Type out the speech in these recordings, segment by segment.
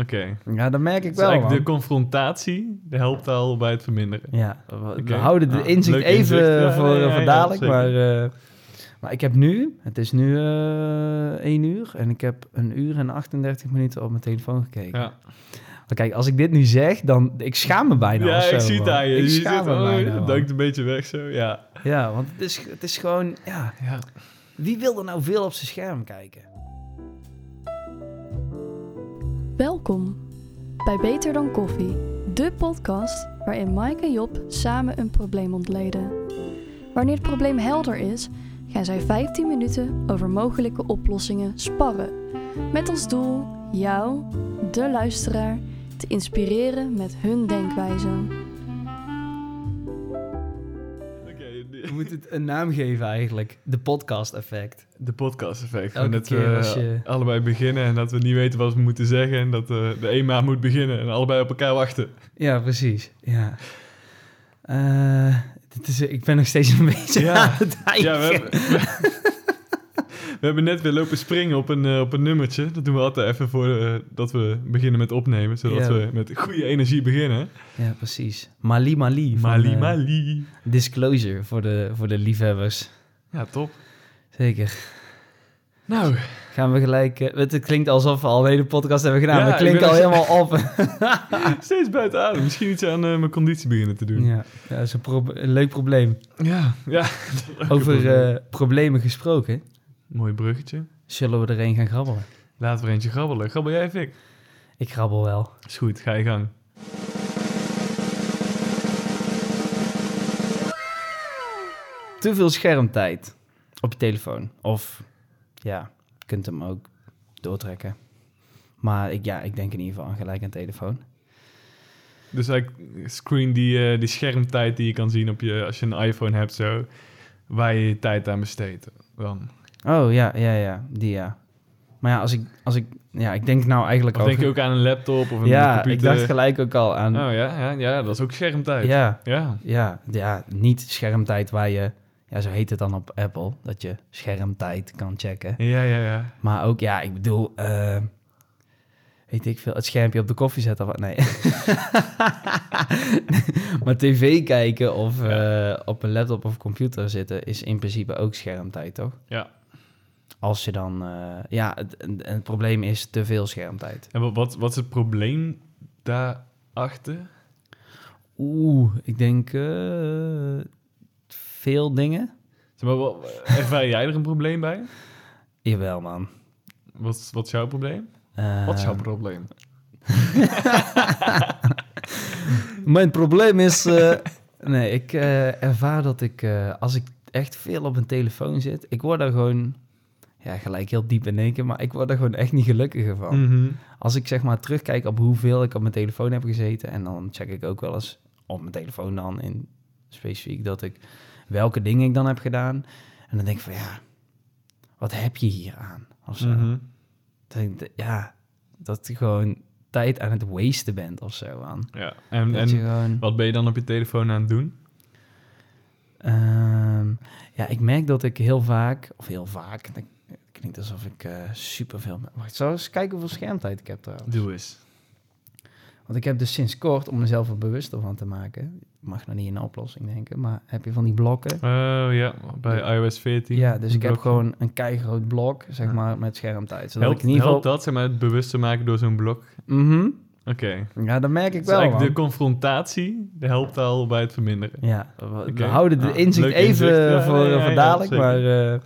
Oké. Ja, dat merk ik Dus wel, de confrontatie de helpt al bij het verminderen. Ja, we, houden de Nou, inzicht even inzicht. Voor, ja, ja, voor dadelijk, maar, eh, maar ik heb nu, het is nu eh 1 uur en ik heb een uur en 38 minuten op mijn telefoon gekeken. Ja, Maar kijk, als ik dit nu zeg, dan, ik schaam me bijna ja zo, ik zie het aan je. Ik je schaam zit, me oh, bijna, man. duikt een beetje weg zo, ja. Ja, want het is, het is gewoon, ja, ja. wie wil er nou veel op zijn scherm kijken? Welkom bij Beter dan Koffie, de podcast waarin Mike en Job samen een probleem ontleden. Wanneer het probleem helder is, gaan zij 15 minuten over mogelijke oplossingen sparren. Met als doel jou, de luisteraar, te inspireren met hun denkwijze. De- moeten het een naam geven eigenlijk, de podcast effect. de podcast effect. Elke dat we je- allebei beginnen en dat we niet weten wat we moeten zeggen. En dat eh, de een maar moet beginnen en allebei op elkaar wachten. Ja, precies, ja. Eh, dit is, ik ben nog steeds een beetje Ja. aan het Ja, we eigen. hebben, we hebben net weer lopen springen op een, eh, op een nummertje. Dat doen we altijd even voor eh, dat we beginnen met opnemen. Zodat Ja. we met goede energie beginnen. Ja, precies. Mali Mali. van, Mali eh, Mali. Disclosure voor de, voor de liefhebbers. Ja, top. Zeker. Nou, Gaan we gelijk... het, klinkt alsof we al een hele podcast hebben gedaan. Ja, maar het klinkt al helemaal op. steeds buiten adem. Misschien iets aan mijn conditie beginnen te doen. ja, ja, dat is een, prob- een leuk probleem. ja. ja. Over problemen gesproken. Mooi bruggetje. Zullen we er een gaan grabbelen? Laten we er eentje grabbelen. Grabbel jij, Vic? Ik grabbel wel. Is goed, ga je gang. Te veel schermtijd op je telefoon. Of ja, je kunt hem ook doortrekken. Maar ik, ja, ik denk in ieder geval aan gelijk een telefoon. Dus eigenlijk screen die, eh, die schermtijd die je kan zien op je, als je een iPhone hebt, zo, waar je je tijd aan besteedt. Dan. Oh ja, ja, ja, die ja. Maar ja, als ik, als ik, ja, ik denk nou eigenlijk Of al- denk je ook aan een laptop of een Ja, ik computer? dacht gelijk ook al aan. Oh ja, ja, ja, dat is ook schermtijd. ja, Ja. ja, ja, niet schermtijd waar je, ja, zo heet het dan op Apple, dat je schermtijd kan checken. Ja, ja, ja. Maar ook, ja, ik bedoel, eh, weet ik veel, het schermpje op de koffie zetten. of wat? Nee. maar tv kijken of eh, op een laptop of computer zitten is in principe ook schermtijd, toch? Ja. Als je dan, eh, ja, het, het, het probleem is te veel schermtijd. En wat, wat, is het probleem daarachter? Oeh, ik denk eh, veel dingen. Zeg maar, wat- ervaar jij er een probleem bij? Jawel, man. Wat, is- wat is jouw probleem? Wat is jouw probleem? Mijn probleem is. eh, nee, ik ervaar dat ik. als ik echt veel op een telefoon zit. Ik word daar gewoon. Ja, gelijk heel diep in één keer. Maar ik word er gewoon echt niet gelukkiger van. Mhm. Als ik zeg maar terugkijk op hoeveel ik op mijn telefoon heb gezeten. En dan check ik ook wel eens op mijn telefoon dan in specifiek dat ik. welke dingen ik dan heb gedaan. En dan denk ik van ja. Wat heb je hier aan? Of zo. Mhm. Dat ik- ja, dat je gewoon tijd aan het wasten bent of zo aan. Ja. En, en gewoon... wat ben je dan op je telefoon aan het doen? Ehm, ja, ik merk dat ik heel vaak, of heel vaak, klinkt alsof ik eh superveel... Wacht, zal eens kijken hoeveel schermtijd ik heb trouwens. Doe eens. Want ik heb dus sinds kort, om mezelf er bewuster van te maken, mag nog niet in een oplossing denken, maar heb je van die blokken? Oh ja, bij iOS 14. Ja, dus ik heb gewoon een keigroot blok, zeg Ja. maar, met schermtijd. Zodat Helpt, ik in ieder geval... dat, zeg maar, het bewust te maken door zo'n blok? Mhm. Oké. Ja, dat merk ik Dus wel, de confrontatie de helpt al bij het verminderen. Ja, we, houden de inzicht even inzicht. Ja, voor, ja, voor dadelijk, maar, eh,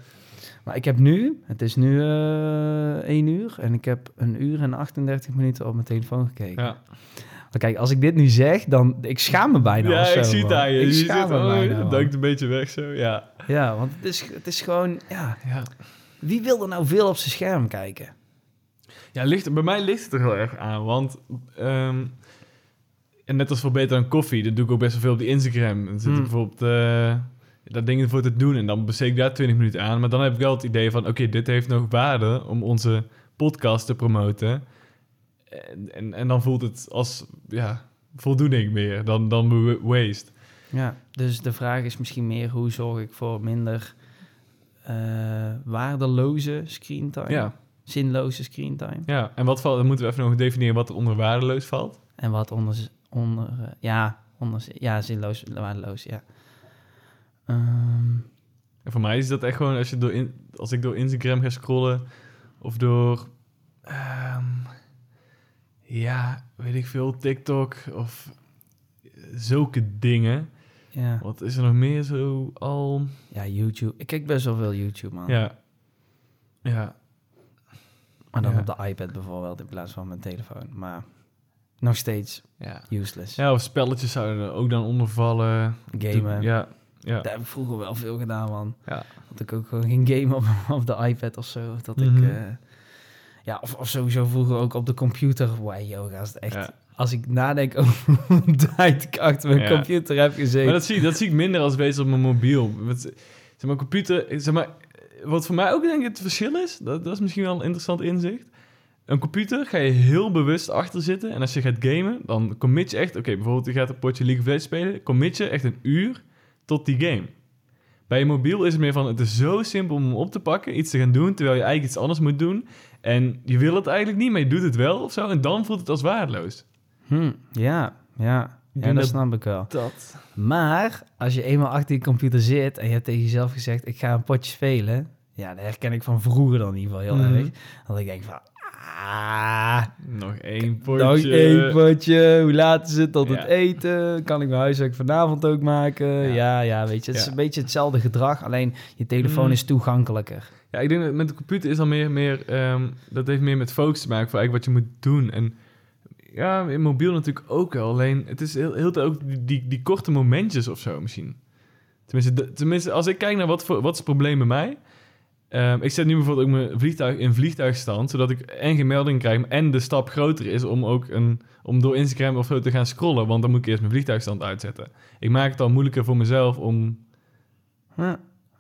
maar ik heb nu, het is nu eh 1 uur en ik heb een uur en 38 minuten op mijn telefoon gekeken. Ja, Maar kijk, als ik dit nu zeg, dan, ik schaam me bijna ja zo, ik zie het aan je. Ik je schaam zit, me oh, bijna, je man. duikt een beetje weg zo, ja. Ja, want het is, het is gewoon, ja, Ja, wie wil er nou veel op zijn scherm kijken? ja ligt, bij mij ligt het er heel erg aan, want... ehm, en net als voor Beter dan Koffie, dat doe ik ook best wel veel op die Instagram. Dan zit Hmm. ik bijvoorbeeld eh daar dingen voor te doen en dan besteed ik daar 20 minuten aan. Maar dan heb ik wel het idee van, oké, dit heeft nog waarde om onze podcast te promoten. En, en, en dan voelt het als, ja, voldoening meer dan, dan wa- waste. Ja, dus de vraag is misschien meer, hoe zorg ik voor minder eh, waardeloze screentime? Ja, zinloze screentime. Ja, en wat valt, dan moeten we even nog definiëren wat er onder waardeloos valt. En wat onder, onder eh, ja, onder, ja, zinloos, waardeloos, ja. Ehm, En voor mij is dat echt gewoon als, je door in, als ik door Instagram ga scrollen of door, ehm, ja, weet ik veel, TikTok of zulke dingen. ja. Wat is er nog meer zo al? ja, YouTube. Ik kijk best wel veel YouTube, man. Ja, ja, Maar dan Ja. op de iPad bijvoorbeeld in plaats van mijn telefoon. Maar nog steeds ja. useless. Ja, of spelletjes zouden er ook dan onder vallen. Gamen. Ja, ja. Daar heb ik vroeger wel veel gedaan, man. Ja. Dat ik ook gewoon ging gamen op, op de iPad of zo. Dat Mhm. ik... eh, ja, of, of sowieso vroeger ook op de computer. Wauw, gast, echt... Ja. Als ik nadenk over de tijd ik achter mijn Ja. computer heb gezeten. Maar dat zie, dat zie ik minder als bezig op mijn mobiel. Met, zeg maar, computer, zeg maar, wat voor mij ook denk ik het verschil is, dat, dat is misschien wel een interessant inzicht. Een computer ga je heel bewust achter zitten. En als je gaat gamen, dan commit je echt... Oké, bijvoorbeeld je gaat een potje League of Legends spelen. Commit je echt een uur tot die game. Bij je mobiel is het meer van... Het is zo simpel om hem op te pakken, iets te gaan doen... terwijl je eigenlijk iets anders moet doen. En je wil het eigenlijk niet, maar je doet het wel of zo. En dan voelt het als waardeloos. Hm, ja, ja. Ja, dat- snap ik wel. Dat... Maar als je eenmaal achter je computer zit en je hebt tegen jezelf gezegd, ik ga een potje spelen. Ja, dat herken ik van vroeger dan in ieder geval heel Mhm. erg. Dat ik denk van, ah, Nog één potje. nog één potje. Hoe laat is het tot Ja. het eten? Kan ik mijn huiswerk vanavond ook maken? Ja. Ja, ja, weet je. Het is een beetje hetzelfde gedrag, alleen je telefoon Mhm. is toegankelijker. Ja, ik denk dat met de computer is dan meer, meer ehm, dat heeft meer met focus te maken voor eigenlijk wat je moet doen. En ja, in mobiel natuurlijk ook wel. Alleen het is heel, heel ook die, die, die korte momentjes of zo misschien. Tenminste, de- tenminste als ik kijk naar wat, voor, wat is het probleem bij mij. Ehm, ik zet nu bijvoorbeeld ook mijn vliegtuig in vliegtuigstand, zodat ik en geen melding krijg en de stap groter is om ook een, om door Instagram of zo te gaan scrollen, want dan moet ik eerst mijn vliegtuigstand uitzetten. Ik maak het al moeilijker voor mezelf om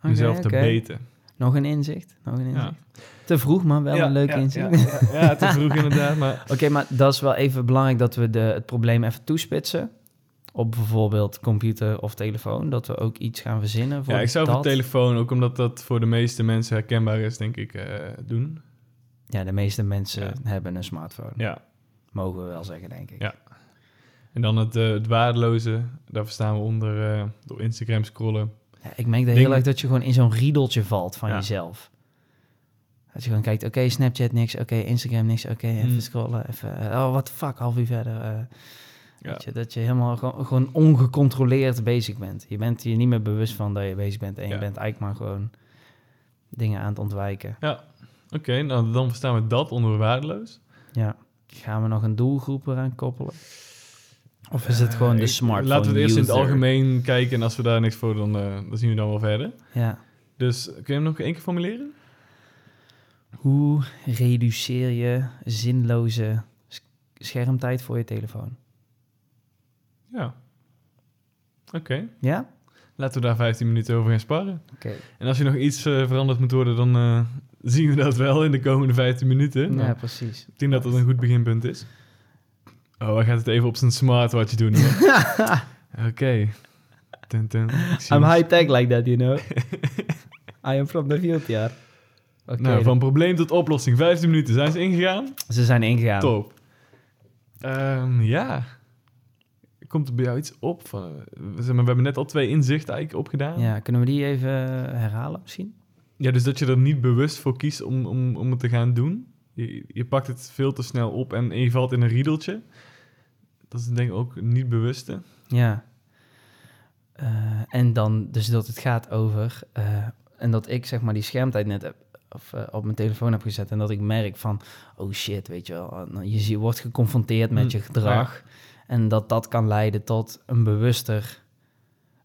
mezelf te oké. meten. Nog een inzicht, nog een inzicht. Ja. Te vroeg, maar wel Ja, een leuk ja, inzicht. Ja, te vroeg inderdaad, maar Oké, maar dat is wel even belangrijk dat we de, het probleem even toespitsen. Op bijvoorbeeld computer of telefoon. Dat we ook iets gaan verzinnen voor Ja, ik zou dat. voor telefoon, ook omdat dat voor de meeste mensen herkenbaar is, denk ik, eh, doen. Ja, de meeste mensen Ja. hebben een smartphone. Ja. Mogen we wel zeggen, denk ik. Ja. En dan het, eh, het waardeloze, daar verstaan we onder eh, door Instagram scrollen. Ja, ik merk dat heel erg dat je gewoon in zo'n riedeltje valt van Ja. jezelf. Dat je gewoon kijkt, oké, Snapchat niks, oké, Instagram niks, oké, even Hmm. scrollen, even, oh, the fuck, half uur verder. Ja. Je, dat je helemaal gewoon, gewoon ongecontroleerd bezig bent. Je bent je niet meer bewust van dat je bezig bent en je bent eigenlijk maar gewoon dingen aan het ontwijken. Ja, oké, nou dan verstaan we dat onder waardeloos. Ja. Gaan we nog een doelgroep eraan koppelen? Of is het gewoon Eh, de ik- smartphone Laten we het eerst in het algemeen kijken en als we daar niks voor, dan, eh, dan zien we dan wel verder. Ja. Dus kun je hem nog één keer formuleren? Hoe reduceer je zinloze schermtijd voor je telefoon? Ja. Oké, Ja? laten we daar 15 minuten over gaan sparren. Oké. En als je nog iets eh, veranderd moet worden, dan eh, zien we dat wel in de komende 15 minuten. Ja, Nou, precies. Ik denk dat dat een goed beginpunt is. Oh, hij gaat het even op zijn smartwatch doen. Oké. Zie I'm high-tech like that, you know. I am from the field, ja. Oké, Nou, van probleem tot oplossing. 15 minuten. Zijn ze ingegaan? ze zijn ingegaan. Top. Ehm, ja. Komt er bij jou iets op? Van, eh, we hebben net al twee inzichten eigenlijk opgedaan. Ja, kunnen we die even herhalen misschien? Ja, dus dat je er niet bewust voor kiest om, om, om het te gaan doen. Je, je pakt het veel te snel op en, en je valt in een riedeltje. Dat is denk ik ook niet bewuste. Ja. Eh, en dan, dus dat het gaat over, eh, en dat ik zeg maar die schermtijd net heb, of, op mijn telefoon heb gezet en dat ik merk van, oh shit, weet je wel, je zie- wordt geconfronteerd met Hm, je gedrag en dat dat kan leiden tot een bewuster,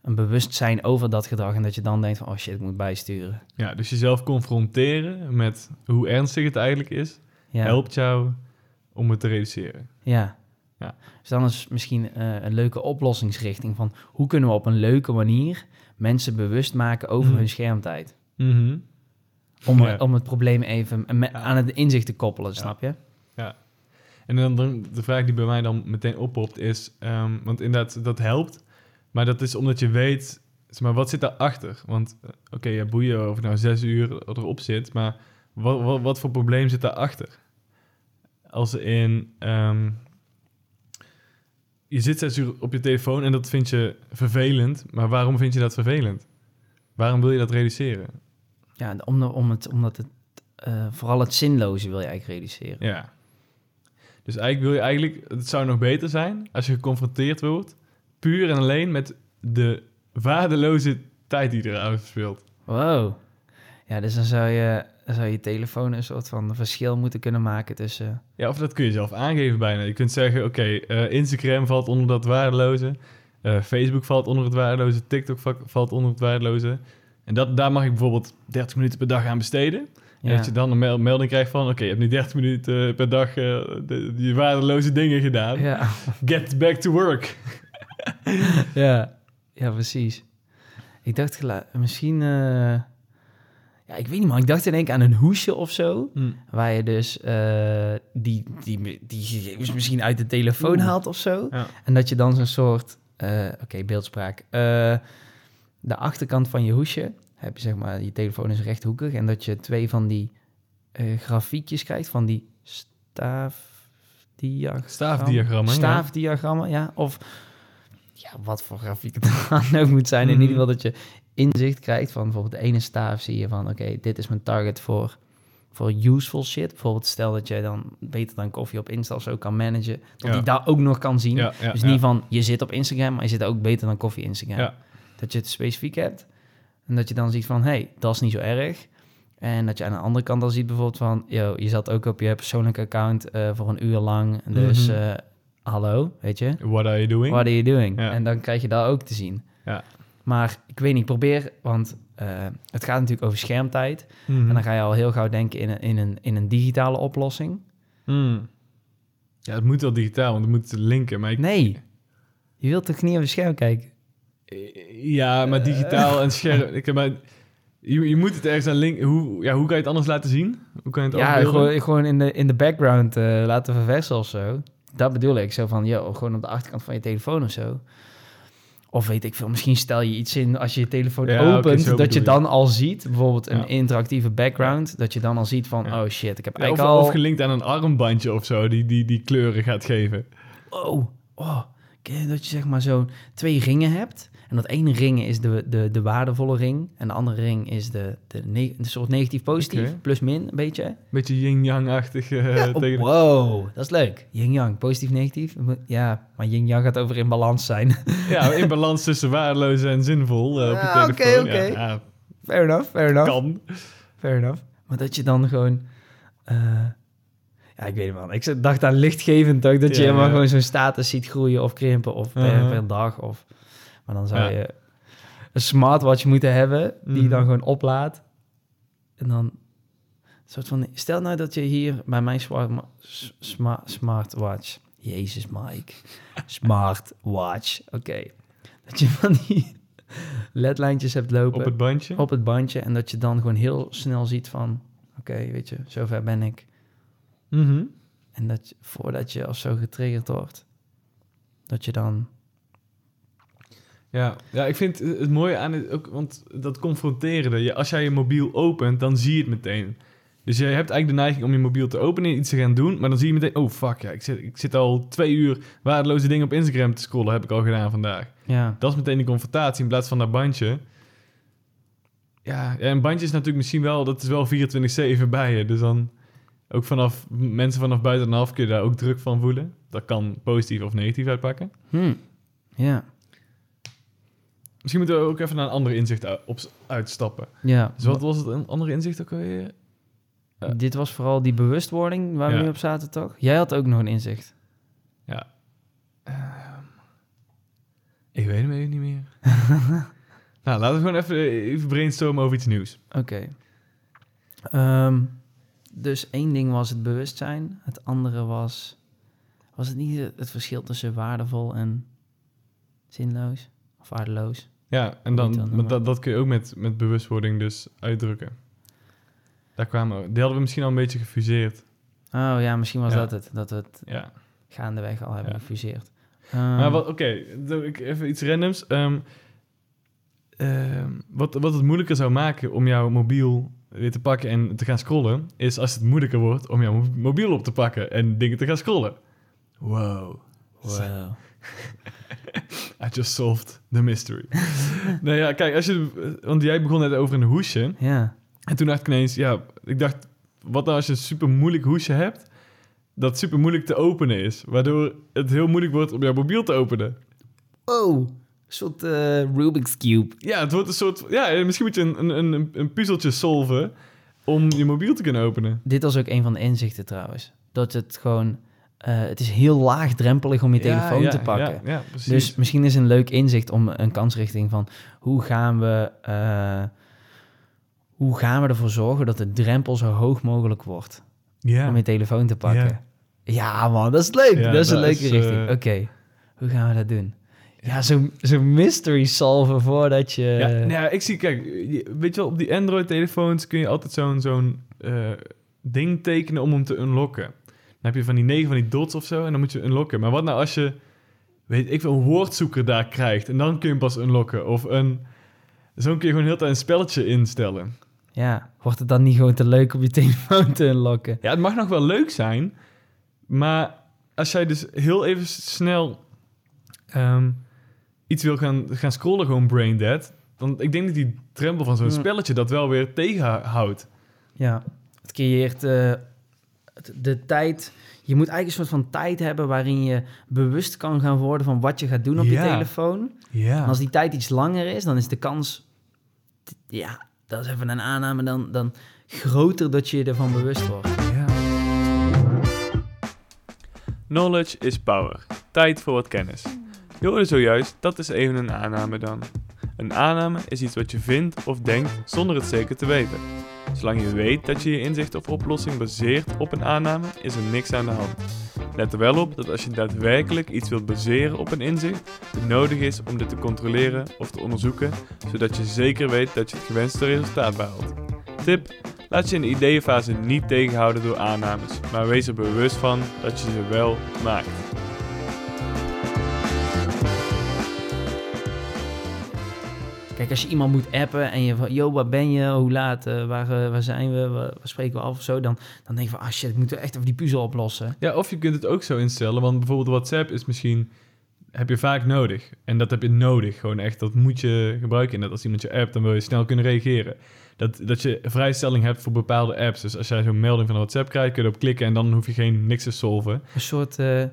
een bewustzijn over dat gedrag en dat je dan denkt van, oh shit, ik moet bijsturen. Ja, dus jezelf confronteren met hoe ernstig het eigenlijk is, Ja. helpt jou om het te reduceren. Ja. Ja. Dus dan is misschien eh, een leuke oplossingsrichting van hoe kunnen we op een leuke manier mensen bewust maken over Mhm. hun schermtijd. Mhm. Om, Ja. om het probleem even Ja. aan het inzicht te koppelen, Ja. snap je? En dan, dan de vraag die bij mij dan meteen oppopt is, ehm, want inderdaad, dat helpt, maar dat is omdat je weet, zeg maar, wat zit daarachter? Want, eh, oké, ja, boeien of nou zes uur erop zit, maar wat, wat, wat voor probleem zit daarachter? Als in, ehm, je zit zes uur op je telefoon en dat vind je vervelend, maar waarom vind je dat vervelend? Waarom wil je dat reduceren? Ja, om, om het, omdat het, eh, vooral het zinloze wil je eigenlijk reduceren. Ja. Dus eigenlijk wil je eigenlijk, het zou nog beter zijn als je geconfronteerd wordt, puur en alleen met de waardeloze tijd die er speelt. Wow. Ja, dus dan zou je, dan zou je telefoon een soort van verschil moeten kunnen maken tussen... Ja, of dat kun je zelf aangeven bijna. Je kunt zeggen, oké, eh, Instagram valt onder dat waardeloze. eh, Facebook valt onder het waardeloze. TikTok va- valt onder het waardeloze. En dat, daar mag ik bijvoorbeeld 30 minuten per dag aan besteden. En dat je dan een mel- melding krijgt van... oké, je hebt nu 30 minuten eh, per dag eh, die waardeloze dingen gedaan. Ja. Get back to work. ja. ja, precies. Ik dacht misschien... eh, Ja, ik weet niet, man. Ik dacht in één keer aan een hoesje of zo. Waar je dus eh, die, die, die gegevens misschien uit de telefoon Oeh. haalt of zo. Ja. En dat je dan zo'n soort... Oké, beeldspraak. Eh, de achterkant van je hoesje heb je zeg maar... Je telefoon is rechthoekig. En dat je twee van die eh, grafiekjes krijgt. Van die staafdiagrammen. Staafdiagrammen, ja. Staafdiagrammen, ja. Of ja, wat voor grafiek het dan ook moet zijn. In Mhm. ieder geval dat je inzicht krijgt van bijvoorbeeld de ene staaf zie je van... Oké, dit is mijn target voor, voor useful shit. Bijvoorbeeld stel dat jij dan beter dan koffie op Insta of zo kan managen. Dat Ja. die daar ook nog kan zien. Ja, ja, dus ja. niet van je zit op Instagram, maar je zit ook beter dan koffie Instagram. Ja. Dat je het specifiek hebt. En dat je dan ziet van, hé, hey, dat is niet zo erg. En dat je aan de andere kant dan ziet bijvoorbeeld van... Yo, je zat ook op je persoonlijke account eh, voor een uur lang. Dus Mhm. eh, hallo, weet je? What are you doing? What are you doing? Ja. En dan krijg je dat ook te zien. Ja. Maar ik weet niet, probeer... Want eh, het gaat natuurlijk over schermtijd. Mhm. En dan ga je al heel gauw denken in een, in een, in een digitale oplossing. Hmm. Ja, het moet wel digitaal, want het moet linken. Maar ik, Nee, je wilt toch niet op je scherm kijken? Ja, maar digitaal en scherm... Ik heb maar, je, je moet het ergens aan linken. Hoe, ja, hoe kan je het anders laten zien? Hoe kan je het Ja, gewoon, gewoon in, de, in de background eh, laten verversen of zo. Dat bedoel ik. Zo van, yo, gewoon op de achterkant van je telefoon of zo. Of weet ik veel, misschien stel je iets in als je je telefoon Ja, opent, dat je dan al ziet, bijvoorbeeld een Ja. interactieve background, dat je dan al ziet van, Ja. oh shit, ik heb Ja, of, eigenlijk al... of gelinkt aan een armbandje of zo, die, die, die kleuren gaat geven. oh, oh, ken je dat je zeg maar zo twee ringen hebt. En dat ene ring is de, de, de waardevolle ring. En de andere ring is de, de, ne- de soort negatief-positief, Oké. plus min, een beetje. Beetje yin-yang-achtig. Ja, oh, wow, dat is leuk. Yin-yang, positief-negatief. Ja, maar yin-yang gaat over in balans zijn. Ja, in balans tussen waardeloos en zinvol je Ja, oké, oké. Ja, ja, fair enough, fair enough. kan. Fair enough. Maar dat je dan gewoon... eh, ja, ik weet het man. Ik dacht aan lichtgevend ook. Dat je helemaal gewoon zo'n status ziet groeien of krimpen. Of per, Uh-huh. per dag. Of, maar dan zou Ja. je een smartwatch moeten hebben. Die je Mhm. dan gewoon oplaadt. En dan... Een soort van, stel nou dat je hier bij mijn smart, sma- smartwatch... Jezus, Mike. Smartwatch. Oké. Dat je van die ledlijntjes hebt lopen Op het bandje. op het bandje en dat je dan gewoon heel snel ziet van, oké, weet je, zover ben ik. Mhm. En dat je, voordat je of zo getriggerd wordt, dat je dan, Ja, ja, ik vind het mooie aan het ook, want dat confronterende. Je, als jij je mobiel opent, dan zie je het meteen. Dus je hebt eigenlijk de neiging om je mobiel te openen en iets te gaan doen, maar dan zie je meteen, oh fuck, ja, ik zit, ik zit al twee uur waardeloze dingen op Instagram te scrollen, heb ik al gedaan vandaag. ja, Dat is meteen die confrontatie in plaats van dat bandje. Ja, ja een bandje is natuurlijk misschien wel, dat is wel 24-7 bij je. Dus dan ook vanaf mensen vanaf buitenaf kun je daar ook druk van voelen. Dat kan positief of negatief uitpakken. hm. ja, Misschien moeten we ook even naar een ander inzicht op, uitstappen. ja. Dus wat was het een andere inzicht ook alweer? Ja. Dit was vooral die bewustwording waar we Ja. nu op zaten, toch? Jij had ook nog een inzicht. Ja. Ehm, ik weet hem even niet meer. nou, laten we gewoon even, even brainstormen over iets nieuws. Oké. Ehm, dus één ding was het bewustzijn. Het andere was, was het niet het verschil tussen waardevol en zinloos? Of waardeloos? Ja, en dan, maar dat, dat kun je ook met, met bewustwording dus uitdrukken. Daar kwamen die hadden we misschien al een beetje gefuseerd. Oh ja, misschien was Ja. dat het. Dat we het Ja. gaandeweg al hebben Ja. gefuseerd. maar Ehm, wat, oké, ik even iets randoms. Ehm, ehm, wat, wat het moeilijker zou maken om jouw mobiel weer te pakken en te gaan scrollen, is als het moeilijker wordt om jouw mo- mobiel op te pakken en dingen te gaan scrollen. Wow. Wow. I just solved the mystery. nou ja, kijk, als je, want jij begon net over een hoesje. Ja. En toen dacht ik ineens, ja, ik dacht, wat nou als je een super moeilijk hoesje hebt, dat super moeilijk te openen is, waardoor het heel moeilijk wordt om jouw mobiel te openen. Oh, een soort eh, Rubik's Cube. Ja, het wordt een soort, ja, misschien moet je een, een, een, een puzzeltje solven om je mobiel te kunnen openen. Dit was ook een van de inzichten trouwens. Dat het gewoon... eh, het is heel laagdrempelig om je telefoon Ja, te pakken. Ja. Dus misschien is een leuk inzicht om een kansrichting van hoe gaan we, eh, hoe gaan we ervoor zorgen dat de drempel zo hoog mogelijk wordt om je telefoon te pakken. Ja. Ja, man, dat is leuk. Dat is een leuke is, richting. eh, Oké, hoe gaan we dat doen? Ja, zo'n zo mystery solven voordat je... Ja, nou ja, ik zie, kijk, weet je wel, op die Android-telefoons kun je altijd zo'n zo'n ding tekenen om hem te unlocken. Dan heb je van die negen van die dots of zo en dan moet je unlocken. Maar wat nou als je, weet ik veel, een woordzoeker daar krijgt en dan kun je hem pas unlocken? Of een, zo kun je gewoon heel tijd een spelletje instellen. Ja, wordt het dan niet gewoon te leuk om je telefoon te unlocken? Ja, het mag nog wel leuk zijn, maar als jij dus heel even snel ehm, iets wil gaan, gaan scrollen, gewoon brain dead, dan ik denk dat die drempel van zo'n Mm. spelletje dat wel weer tegenhoudt. Ja, het creëert eh, de tijd. Je moet eigenlijk een soort van tijd hebben waarin je bewust kan gaan worden van wat je gaat doen op je telefoon. Ja. En als die tijd iets langer is, dan is de kans, ja, dat is even een aanname, dan, dan groter dat je je ervan bewust wordt. ja. Knowledge is power. Tijd voor wat kennis. Je hoorde zojuist, dat is even een aanname dan. Een aanname is iets wat je vindt of denkt zonder het zeker te weten. Zolang je weet dat je je inzicht of oplossing baseert op een aanname, is er niks aan de hand. Let er wel op dat als je daadwerkelijk iets wilt baseren op een inzicht, het nodig is om dit te controleren of te onderzoeken, zodat je zeker weet dat je het gewenste resultaat behaalt. Tip: Laat je in de ideeënfase niet tegenhouden door aannames, maar wees er bewust van dat je ze wel maakt. Kijk, als je iemand moet appen en je van, yo, waar ben je, hoe laat, eh, waar, eh, waar zijn we, waar, waar spreken we af of zo, dan, dan denk je van, ah shit, ik moet echt even die puzzel oplossen. ja, of je kunt het ook zo instellen, want bijvoorbeeld WhatsApp is misschien, heb je vaak nodig. En dat heb je nodig, gewoon echt, dat moet je gebruiken. En dat als iemand je appt, dan wil je snel kunnen reageren. Dat, dat je vrijstelling hebt voor bepaalde apps. Dus als jij zo'n melding van WhatsApp krijgt, kun je erop klikken en dan hoef je geen niks te solven. Een soort eh,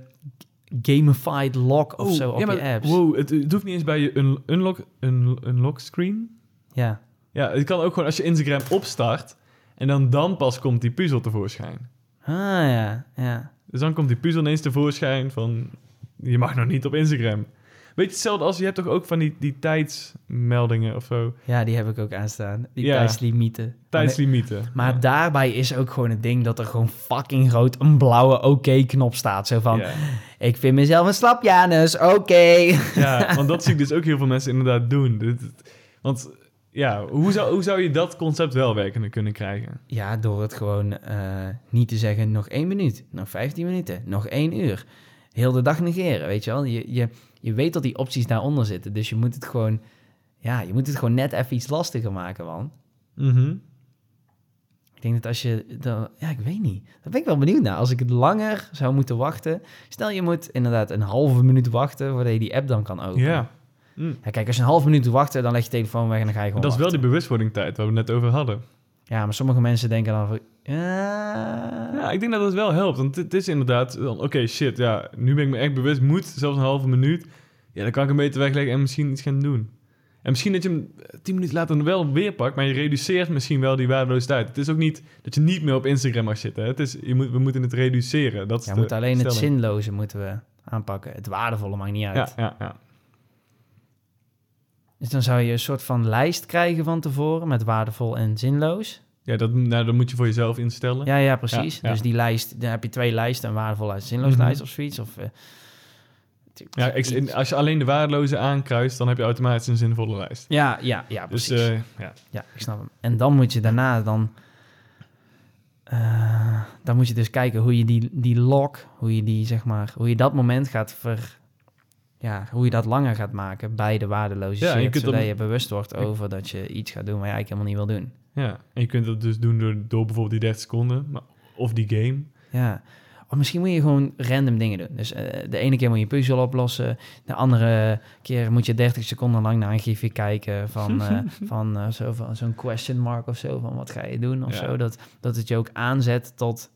gamified lock of zo op ja, maar, je apps. Wow, het, het hoeft niet eens bij je un, unlock, un, unlock screen. Ja. Ja, het kan ook gewoon als je Instagram opstart en dan, dan pas komt die puzzel tevoorschijn. Ah ja, ja. Dus dan komt die puzzel ineens tevoorschijn van... Je mag nog niet op Instagram. Weet je, hetzelfde als... Je hebt toch ook van die, die tijdsmeldingen of zo. Ja, die heb ik ook aanstaan. Die Ja. tijdslimieten. Tijdslimieten. Maar Ja. daarbij is ook gewoon het ding dat er gewoon fucking groot een blauwe oké-knop staat. Zo van, Ja. ik vind mezelf een slap Janus, oké. ja, want dat zie ik dus ook heel veel mensen inderdaad doen. Want ja, hoe zou, hoe zou je dat concept wel werkende kunnen krijgen? Ja, door het gewoon eh, niet te zeggen nog één minuut, nog 15 minuten, nog één uur. Heel de dag negeren, weet je wel. Je, je, je weet dat die opties daaronder zitten, dus je moet het gewoon... Ja, je moet het gewoon net even iets lastiger maken, man. Mhm. Ik denk dat als je... Dan, ja, ik weet niet. Daar ben ik wel benieuwd naar. Als ik het langer zou moeten wachten... Stel, je moet inderdaad een halve minuut wachten... voordat je die app dan kan openen. Ja. Mm. Ja, kijk, als je een half minuut wacht, dan leg je telefoon weg en dan ga je gewoon Dat is wel die bewustwordingtijd waar we het net over hadden. Ja, maar sommige mensen denken dan van... Ja, Ja, ik denk dat het wel helpt. Want het is inderdaad... dan, Oké, shit, ja, nu ben ik me echt bewust. Moet zelfs een halve minuut. Ja, dan kan ik hem beter wegleggen en misschien iets gaan doen. En misschien dat je hem eh, tien minuten later wel weer pakt, maar je reduceert misschien wel die waardeloze tijd. Het is ook niet dat je niet meer op Instagram mag zitten. hè. Het is, je moet, we moeten het reduceren. Dat is Ja, de we moeten alleen het zinloze moeten we aanpakken. Het waardevolle maakt niet uit. Ja, ja, ja. Dus dan zou je een soort van lijst krijgen van tevoren met waardevol en zinloos. ja dat, nou, dat moet je voor jezelf instellen. Ja, ja, precies. Ja, ja. Dus die lijst, dan heb je twee lijsten, een waardevol en zinloos Mhm. lijst of zoiets. Of, eh, Ja, ik, als je alleen de waardeloze aankruist, dan heb je automatisch een zinvolle lijst. ja, ja, ja, Dus precies. eh, ja. ja, ik snap hem. En dan moet je daarna dan... eh, dan moet je dus kijken hoe je die, die lock, hoe je die, zeg maar, hoe je dat moment gaat ver, ja, hoe je dat langer gaat maken bij de waardeloze Ja, je shit. kunt zodat dan- je bewust wordt over dat je iets gaat doen waar je eigenlijk helemaal niet wil doen. Ja, en je kunt dat dus doen door, door bijvoorbeeld die 30 seconden. Maar, of die game. Ja. Of misschien moet je gewoon random dingen doen. Dus eh, de ene keer moet je puzzel oplossen. De andere keer moet je 30 seconden lang naar een gifje kijken van, eh, van zo, van zo'n question mark of zo. Van wat ga je doen of Ja. zo. Dat, dat het je ook aanzet tot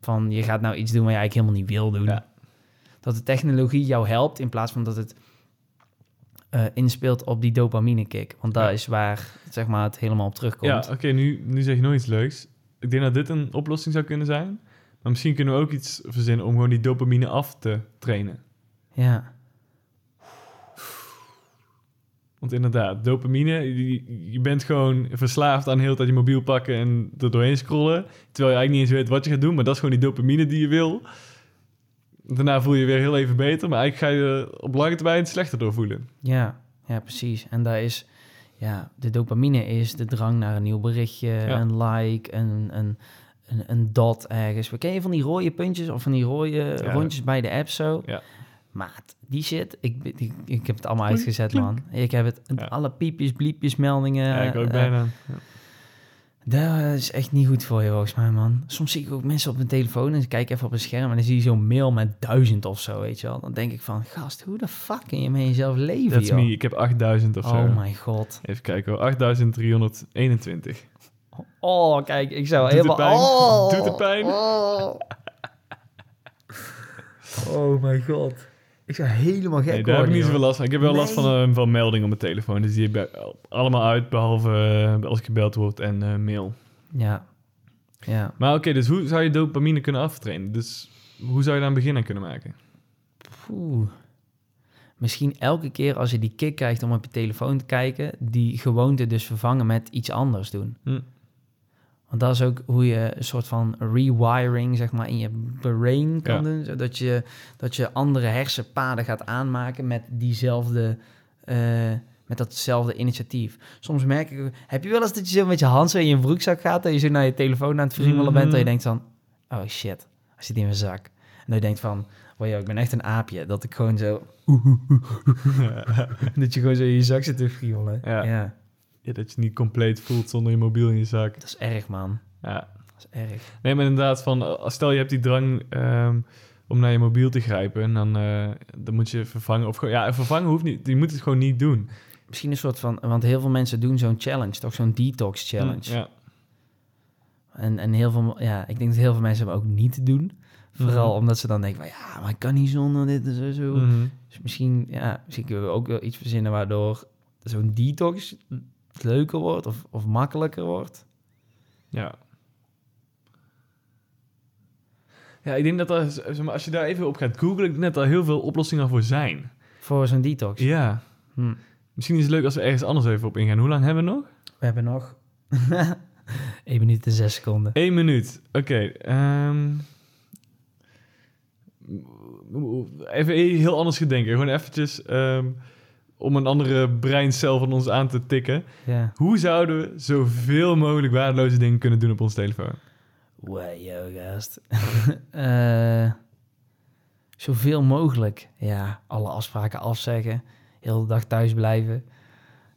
van je gaat nou iets doen waar je eigenlijk helemaal niet wil doen. Ja. Dat de technologie jou helpt in plaats van dat het eh, inspeelt op die dopamine kick. Want daar Ja. is waar zeg maar, het helemaal op terugkomt. Ja, oké, nu, nu zeg je nog iets leuks. Ik denk dat dit een oplossing zou kunnen zijn. Maar misschien kunnen we ook iets verzinnen om gewoon die dopamine af te trainen. ja. Want inderdaad, dopamine, je, bent gewoon verslaafd aan heel tijd je mobiel pakken en er doorheen scrollen. Terwijl je eigenlijk niet eens weet wat je gaat doen, maar dat is gewoon die dopamine die je wil. Daarna voel je je weer heel even beter, maar eigenlijk ga je op lange termijn slechter door voelen. Ja, ja, precies. En daar is, ja, de dopamine is de drang naar een nieuw berichtje, Ja. een like, een, een, een, een dot ergens. Ken je van die rode puntjes of van die rode Ja. rondjes bij de app zo? Ja. Maat, die shit, ik, ik, ik heb het allemaal uitgezet, man. Ik heb het, Ja. alle piepjes, bliepjes, meldingen. Ja, ik ook eh, bijna. Ja. Dat is echt niet goed voor je, volgens mij, man. Soms zie ik ook mensen op hun telefoon en ze kijken even op een scherm en dan zie je zo'n mail met duizend of zo, weet je wel. Dan denk ik van, gast, hoe de fuck kun je met jezelf leven, That's joh? me, ik heb 8000 of zo. Oh mijn god. Even kijken hoor, 8321. Oh, kijk, ik zou Doet het helemaal... pijn? Oh, Doet het pijn? Oh. Oh mijn god. Ik zou helemaal gek Nee, daar heb ik niet zoveel last van. Ik heb wel last van, eh, van meldingen op mijn telefoon. Dus die heb ik allemaal uit, behalve eh, als ik gebeld word en eh, mail. Ja. Ja. Maar oké, dus hoe zou je dopamine kunnen aftrainen? Dus hoe zou je daar een begin aan kunnen maken? Oeh. Misschien elke keer als je die kick krijgt om op je telefoon te kijken, die gewoonte dus vervangen met iets anders doen. Hm. Want dat is ook hoe je een soort van rewiring, zeg maar, in je brain kan Ja. doen. Zodat je, dat je andere hersenpaden gaat aanmaken met diezelfde, eh, met datzelfde initiatief. Soms merk ik, heb je wel eens dat je zo met je hand zo in je broekzak gaat en je zo naar je telefoon aan het friemelen bent en je Mhm. denkt van, oh shit, hij zit in mijn zak. En dan je denkt van, wow, ik ben echt een aapje. Dat ik gewoon zo, dat je gewoon zo in je zak zit te friemelen. Ja. ja, Ja, dat je het niet compleet voelt zonder je mobiel in je zak. dat is erg, man. Ja. Dat is erg. Nee, maar inderdaad, van, stel je hebt die drang ehm, om naar je mobiel te grijpen. En dan, eh, dan moet je vervangen. Of ja, vervangen hoeft niet. Je moet het gewoon niet doen. Misschien een soort van, want heel veel mensen doen zo'n challenge, toch zo'n detox challenge. Ja. En, en heel veel, ja, ik denk dat heel veel mensen hem ook niet doen. Vooral Mhm. omdat ze dan denken van, ja, maar ik kan niet zonder dit en zo. zo. Mhm. Dus misschien, ja, misschien kunnen we ook wel iets verzinnen waardoor zo'n detox leuker wordt of, of makkelijker wordt. Ja. Ja, ik denk dat er, zeg maar, als je daar even op gaat googlen, ik denk dat er heel veel oplossingen voor zijn. Voor zo'n detox. Ja. Hm. Misschien is het leuk als we ergens anders even op ingaan. Hoe lang hebben we nog? We hebben nog 1 minuut en 6 seconden. Eén minuut. Oké. ehm, even heel anders gedenken. Gewoon eventjes ehm, om een andere breincel van ons aan te tikken. Ja. Hoe zouden we zoveel mogelijk waardeloze dingen kunnen doen op ons telefoon? Wow, yo, gast. Eh, zoveel mogelijk. Ja, alle afspraken afzeggen. Heel de dag thuis blijven.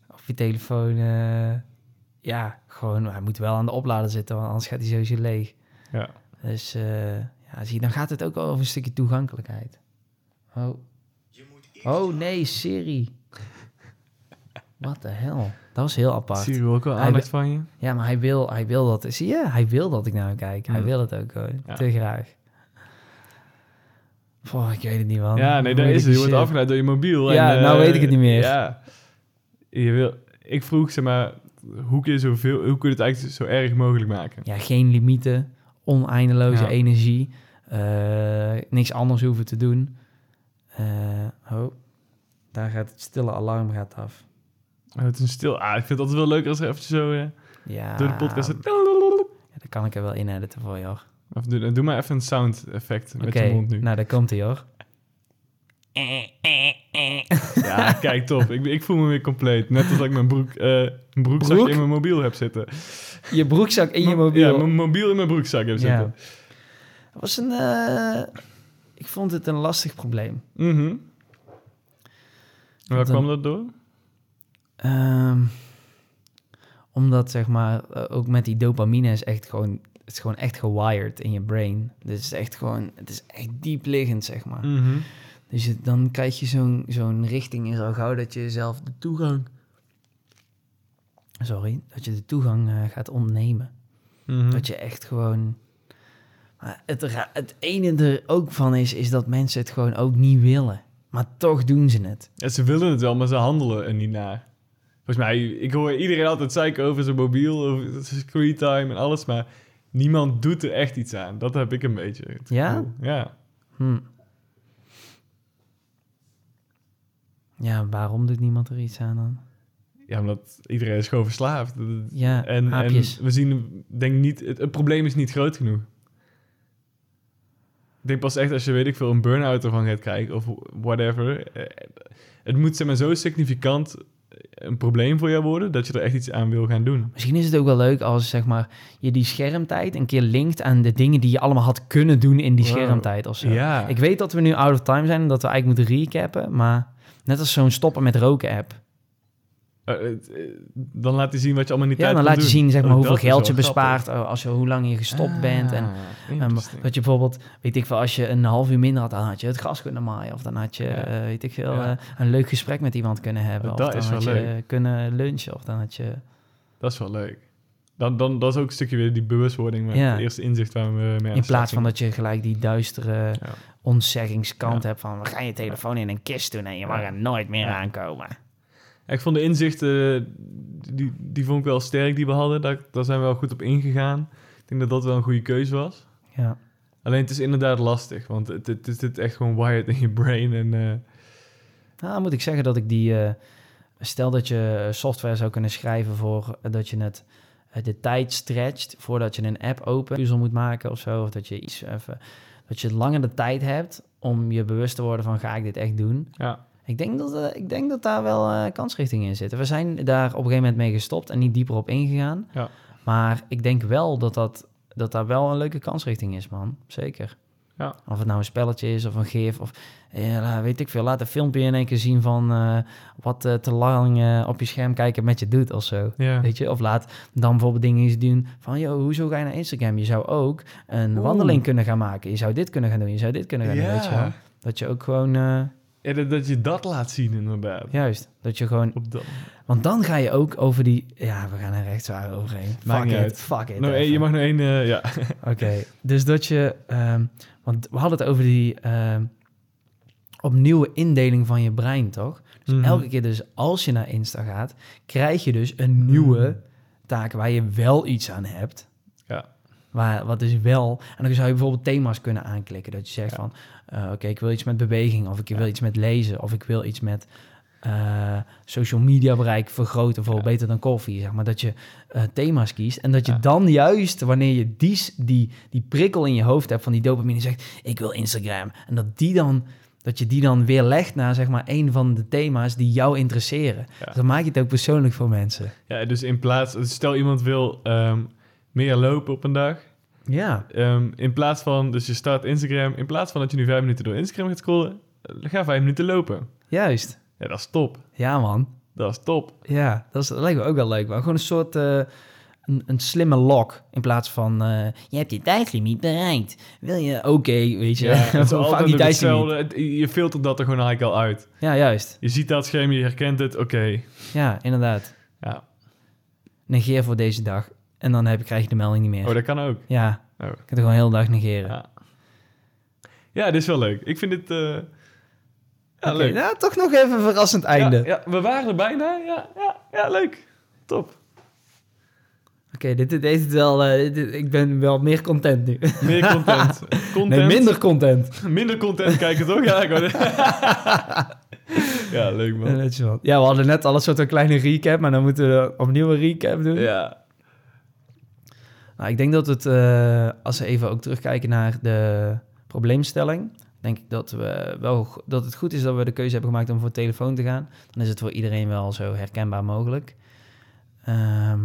Op je telefoon. eh, ja, gewoon, hij moet wel aan de oplader zitten, want anders gaat hij sowieso leeg. Ja. Dus eh, ja, zie, dan gaat het ook wel over een stukje toegankelijkheid. Oh. Oh nee, Siri. Wat de hel? Dat was heel apart. Zie je ook wel aandacht van je? Ja, maar hij wil, hij wil dat. Zie je? Hij wil dat ik naar hem kijk. Hij Mm. wil het ook gewoon. Ja. Te graag. Oh, ik weet het niet, man. Ja, nee, daar Moeilijke is het. Je wordt afgeleid door je mobiel. Ja, en, nou eh, weet ik het niet meer. Ja. Je wil, ik vroeg, zeg maar, hoe kun, je zoveel, hoe kun je het eigenlijk zo erg mogelijk maken? Ja, geen limieten. Oneindeloze Ja. energie. eh, niks anders hoeven te doen. Eh, oh, daar gaat het stille alarm gaat af. Oh, het is een stil. Ah, ik vind het altijd wel leuk als er eventjes zo eh, Ja, door de podcast... ja, dat kan ik er wel in editen voor je, hoor. Of doe, doe maar even een sound effect met Oké, je mond nu. nou, daar komt hij, hoor. Ja, kijk, top. Ik, ik voel me weer compleet. Net als dat ik mijn, broek, eh, mijn broekzak Broek? in mijn mobiel heb zitten. Je broekzak in je Mo- mobiel. Ja, mijn mobiel in mijn broekzak heb Ja. zitten. Was een... eh, ik vond het een lastig probleem. Mhm. En waar Dan- kwam dat door? Ehm, omdat zeg maar eh, ook met die dopamine is echt gewoon het is gewoon echt gewired in je brain. Dus het is echt gewoon het is echt diep liggend zeg maar. Mhm. Dus je- dan krijg je zo'n zo'n richting in zo gauw dat je jezelf de toegang sorry dat je de toegang eh, gaat ontnemen. Mhm. Dat je echt gewoon het het ene er ook van is is dat mensen het gewoon ook niet willen, maar toch doen ze het. Ja, ze willen het wel, maar ze handelen er niet naar. Volgens mij, ik hoor iedereen altijd zeiken over zijn mobiel, over zijn screen time en alles, maar niemand doet er echt iets aan. Dat heb ik een beetje. Ja? Ja. Hm. Ja, waarom doet niemand er iets aan dan? Ja, omdat iedereen is gewoon verslaafd. Ja, en, we zien, denk niet, het, het probleem is niet groot genoeg. Ik denk pas echt als je, weet ik veel, een burn-out ervan gaat krijgen of whatever. eh, Het moet zeg maar zo significant een probleem voor jou worden dat je er echt iets aan wil gaan doen. Misschien is het ook wel leuk als zeg maar, je die schermtijd een keer linkt aan de dingen die je allemaal had kunnen doen in die Wow. schermtijd of zo. Ja. Ik weet dat we nu out of time zijn en dat we eigenlijk moeten recappen, maar net als zo'n stoppen met roken app. Eh, eh, dan laat hij zien wat je allemaal niet Ja, dan laat je zien zeg maar, Oh, hoeveel geld je bespaart grappig. oh, als je, hoe lang je gestopt Ah, bent. En, dat je bijvoorbeeld, weet ik veel, als je een half uur minder had, dan had je het gras kunnen maaien. Of dan had je, Ja. eh, weet ik veel, Ja. eh, een leuk gesprek met iemand kunnen hebben. Oh, of dat dan is had wel je kunnen lunchen. Of dan had je... Dat is wel leuk. Dan, dan, dat is ook een stukje weer die bewustwording met Ja. het eerste inzicht waar we mee aan de In plaats van dat je gelijk die duistere Ja. hebt van... we gaan je telefoon in een kist doen en je mag er nooit meer Ja. aankomen. Ik vond de inzichten, die, die vond ik wel sterk die we hadden. Daar, daar zijn we wel goed op ingegaan. Ik denk dat dat wel een goede keuze was. Ja. Alleen het is inderdaad lastig, want het, het, het zit echt gewoon wired in je brain. En, eh, Nou, moet ik zeggen dat ik die... eh, stel dat je software zou kunnen schrijven voor eh, dat je het... eh, de tijd stretcht voordat je een app open puzzel moet maken of zo. Of dat je iets even... Dat je langer de tijd hebt om je bewust te worden van ga ik dit echt doen. ja. Ik denk dat, eh, ik denk dat daar wel eh kansrichtingen in zitten. We zijn daar op een gegeven moment mee gestopt en niet dieper op ingegaan. Ja. Maar ik denk wel dat, dat, dat daar wel een leuke kansrichting is, man. Zeker. Ja. Of het nou een spelletje is of een gif of ja, weet ik veel. Laat een filmpje in één keer zien van eh, wat eh, te lang eh, op je scherm kijken met je doet of zo. Ja. Weet je, of laat dan bijvoorbeeld dingen eens doen van, joh, hoezo ga je naar Instagram? Je zou ook een Oeh. wandeling kunnen gaan maken. Je zou dit kunnen gaan doen. Je zou dit kunnen gaan doen, weet je. Dat je ook gewoon, dat, dat je dat laat zien inderdaad. juist, dat je gewoon Op dat. Want dan ga je ook over die... Ja, we gaan er echt zwaar overheen. Maakt Fuck niet it, uit. fuck it. Nou, je mag nog één, eh, ja. Oké, dus dat je... ehm, want we hadden het over die ehm, opnieuwe indeling van je brein, toch? Dus Mhm. elke keer dus als je naar Insta gaat... krijg je dus een nieuwe Mhm. taak waar je wel iets aan hebt. Ja. Waar, wat is wel... En dan zou je bijvoorbeeld thema's kunnen aanklikken. Dat je zegt Ja. van... eh, Oké, ik wil iets met beweging. Of ik wil iets met lezen. Of ik wil iets met... eh, social media bereik vergroten voor Ja. beter dan koffie, zeg maar. Dat je eh, thema's kiest en dat je Ja. dan juist, wanneer je die, die, die prikkel in je hoofd hebt van die dopamine, zegt, ik wil Instagram. En dat, die dan, dat je die dan weer legt naar, zeg maar, een van de thema's die jou interesseren. Ja. Dus dan maak je het ook persoonlijk voor mensen. ja, dus in plaats... Stel iemand wil ehm, meer lopen op een dag. Ja, Ehm, in plaats van... Dus je start Instagram. In plaats van dat je nu vijf minuten door Instagram gaat scrollen... eh, ga vijf minuten lopen. juist. Ja, dat is top. Ja, man. Dat is top. Ja, dat, is, dat lijkt me ook wel leuk. Maar gewoon een soort... eh, een, een slimme lock. In plaats van, eh, je hebt je tijdlimiet bereikt. Wil je, oké, weet je. Ja, het is Vang altijd die hetzelfde. Het- Je filtert dat er gewoon eigenlijk al uit. Ja, juist. Je ziet dat scherm, je herkent het, oké. Ja, inderdaad. Ja. Negeer voor deze dag. En dan heb, krijg je de melding niet meer. Oh, dat kan ook. Ja, Oh. ik kan het gewoon heel de dag negeren. Ja. ja, dit is wel leuk. Ik vind dit... eh, ja, leuk. nou, toch nog even een verrassend einde. Ja, ja, we waren er bijna. Ja, ja, ja leuk. Top. Oké, dit, dit het wel... eh, dit- ik ben wel meer content nu. Meer content. content. Nee, minder content. Minder content kijken, toch? Ja, ja leuk man. Ja, we hadden net al een soort een kleine recap, maar dan moeten we opnieuw een recap doen. Ja. Nou, ik denk dat het, eh, als we even ook terugkijken naar de probleemstelling, denk ik dat, we wel, dat het goed is dat we de keuze hebben gemaakt om voor telefoon te gaan. Dan is het voor iedereen wel zo herkenbaar mogelijk. Ehm,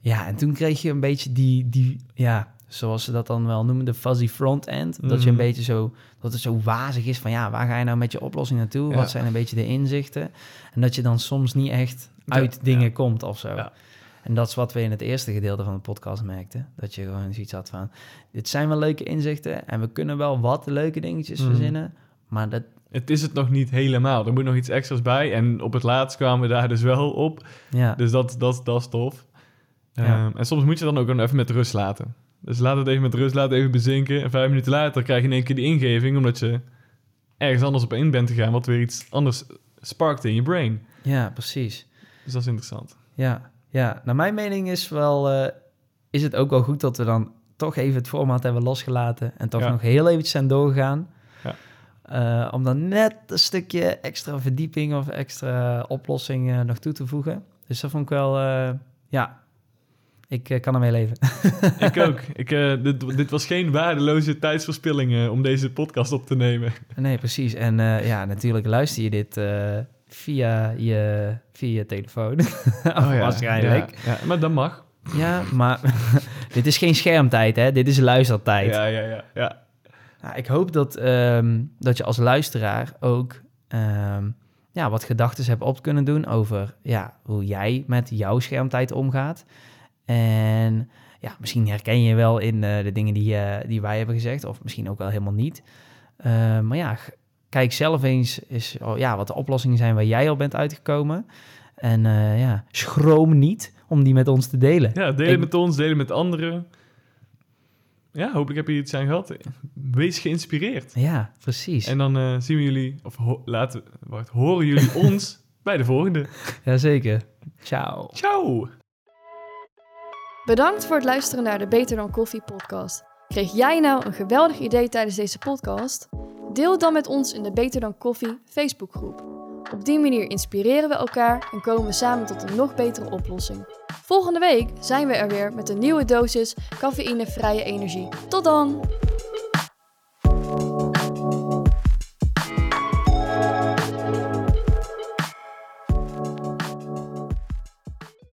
ja, en toen kreeg je een beetje die, die ja, zoals ze dat dan wel noemen, de fuzzy front-end. Dat je een Mhm. beetje zo, dat het zo wazig is van ja, waar ga je nou met je oplossing naartoe? Ja. Wat zijn een beetje de inzichten? En dat je dan soms niet echt Ja, uit dingen ja. komt of zo. En dat is wat we in het eerste gedeelte van de podcast merkten. Dat je gewoon zoiets had van, dit zijn wel leuke inzichten en we kunnen wel wat leuke dingetjes Mhm. verzinnen. Maar dat, Het is het nog niet helemaal. Er moet nog iets extra's bij. En op het laatst kwamen we daar dus wel op. ja, Dus dat, dat, dat is tof. Ja. Ehm, en soms moet je dan ook even met rust laten. Dus laat het even met rust, laat het even bezinken. En vijf minuten later krijg je in één keer die ingeving... omdat je ergens anders op in bent gegaan... wat weer iets anders sparkt in je brain. ja, precies. Dus dat is interessant. Ja, ja. naar mijn mening is, wel, eh, is het ook wel goed dat we dan toch even het format hebben losgelaten en toch Ja. nog heel eventjes zijn doorgegaan. Ja. Eh, om dan net een stukje extra verdieping of extra oplossing nog toe te voegen. Dus dat vond ik wel, eh, ja, ik kan ermee leven. Ik ook. Ik, dit, dit was geen waardeloze tijdsverspilling om deze podcast op te nemen. nee, precies. En ja, natuurlijk luister je dit via, je, via je telefoon. Oh Waarschijnlijk. Ja, ja, maar dat mag. Ja, maar dit is geen schermtijd, hè? Dit is luistertijd. Ja, ja, ja. ja. Nou, ik hoop dat, ehm, dat je als luisteraar ook ehm, ja, wat gedachten hebt op kunnen doen over ja, hoe jij met jouw schermtijd omgaat. En ja, misschien herken je wel in eh, de dingen die, eh, die wij hebben gezegd, of misschien ook wel helemaal niet. Eh, maar ja, kijk zelf eens, eens oh, ja, wat de oplossingen zijn waar jij al bent uitgekomen. En eh, ja, schroom niet om die met ons te delen. Ja, Ik- het met ons, deel het met anderen. Ja, hopelijk heb je iets aan gehad. Wees geïnspireerd. Ja, precies. En dan eh, zien we jullie, of ho- laten, wacht, horen jullie ons bij de volgende. Jazeker. Ciao. Ciao! Bedankt voor het luisteren naar de Beter dan Koffie podcast. Kreeg jij nou een geweldig idee tijdens deze podcast? Deel dan met ons in de Beter dan Koffie Facebookgroep. Op die manier inspireren we elkaar en komen we samen tot een nog betere oplossing. Volgende week zijn we er weer met een nieuwe dosis cafeïnevrije energie. Tot dan!